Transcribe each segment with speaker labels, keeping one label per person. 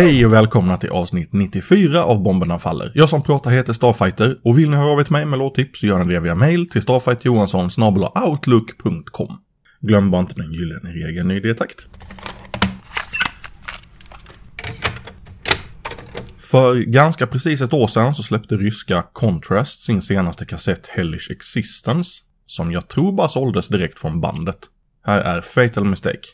Speaker 1: Hej och välkomna till avsnitt 94 av Bomberna Faller. Jag som pratar heter Starfighter och vill ni höra av er till mig med låttips så gör ni det via mail till starfighterjohansson.outlook.com Glöm bara inte den gyllene regeln i det takt. För ganska precis ett år sedan så släppte ryska Contrast sin senaste kassett Hellish Existence, som jag tror bara såldes direkt från bandet. Här är Fatal Mistake.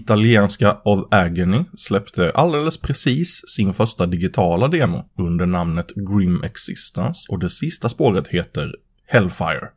Speaker 1: Italienska of Agony släppte alldeles precis sin första digitala demo under namnet Grim Existence och det sista spåret heter Hellfire.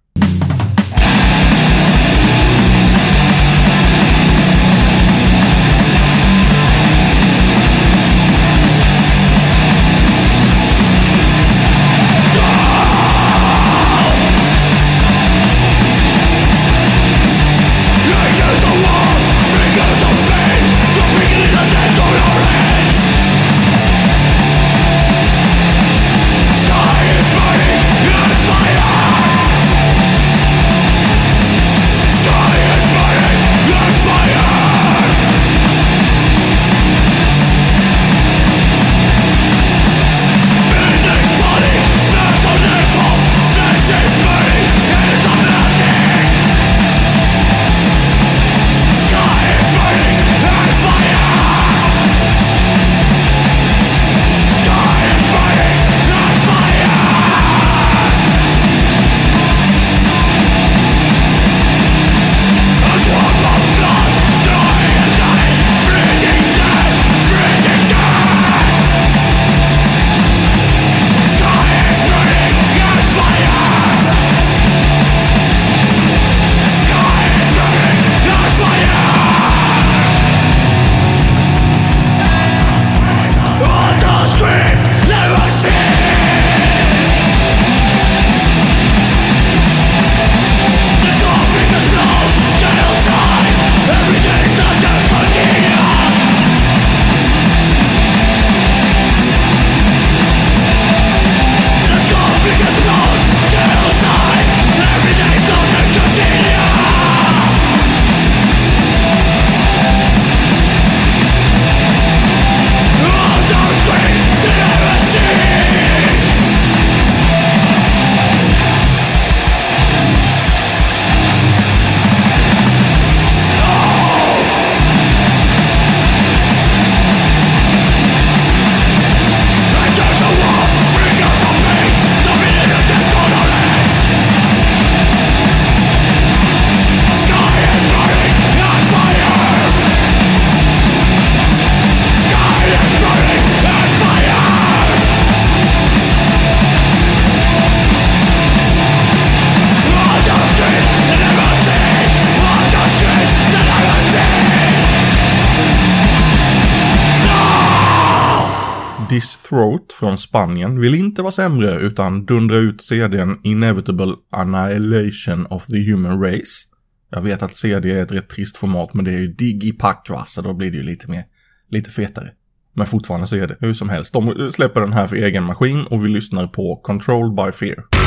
Speaker 1: This Throat från Spanien vill inte vara sämre utan dundra ut CDn Inevitable Annihilation of the Human Race. Jag vet att CD är ett rätt trist format men det är ju digipack va, så då blir det ju lite mer, lite fetare. Men fortfarande så är det hur som helst. De släpper den här för egen maskin och vi lyssnar på Controlled by Fear.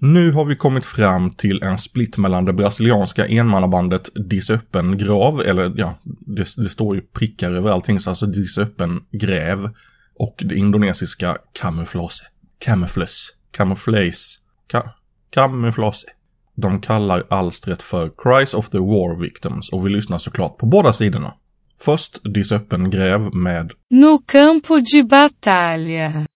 Speaker 1: Nu har vi kommit fram till en split mellan det brasilianska enmannabandet Disöppen Grav, eller ja, det, det, står ju prickar över allting, så alltså Disöppen Gräv, och det indonesiska Camouflage. Camouflage. Camouflage. Ka, camouflage. De kallar alstret för Cries of the War Victims och vi lyssnar såklart på båda sidorna. Först Disöppen Gräv med
Speaker 2: No campo de batalha.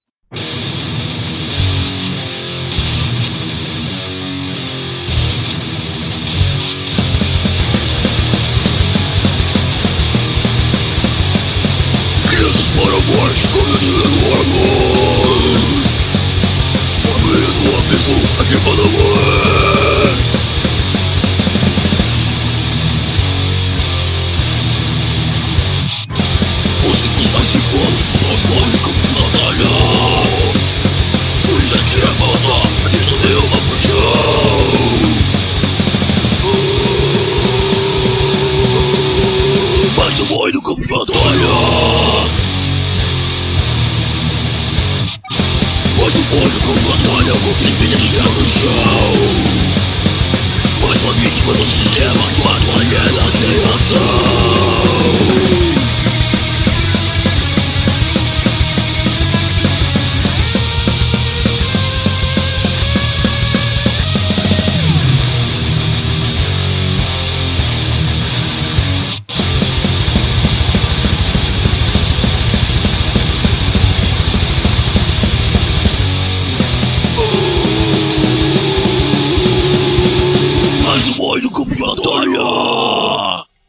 Speaker 3: I can't find the words.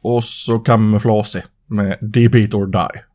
Speaker 1: Och så Camouflage med Deep Eat or Die.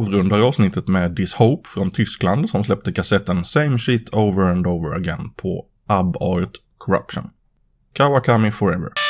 Speaker 1: Avrundar avsnittet med This Hope från Tyskland som släppte kassetten Same Shit Over and Over Again på Abart Corruption. Kawakami Forever.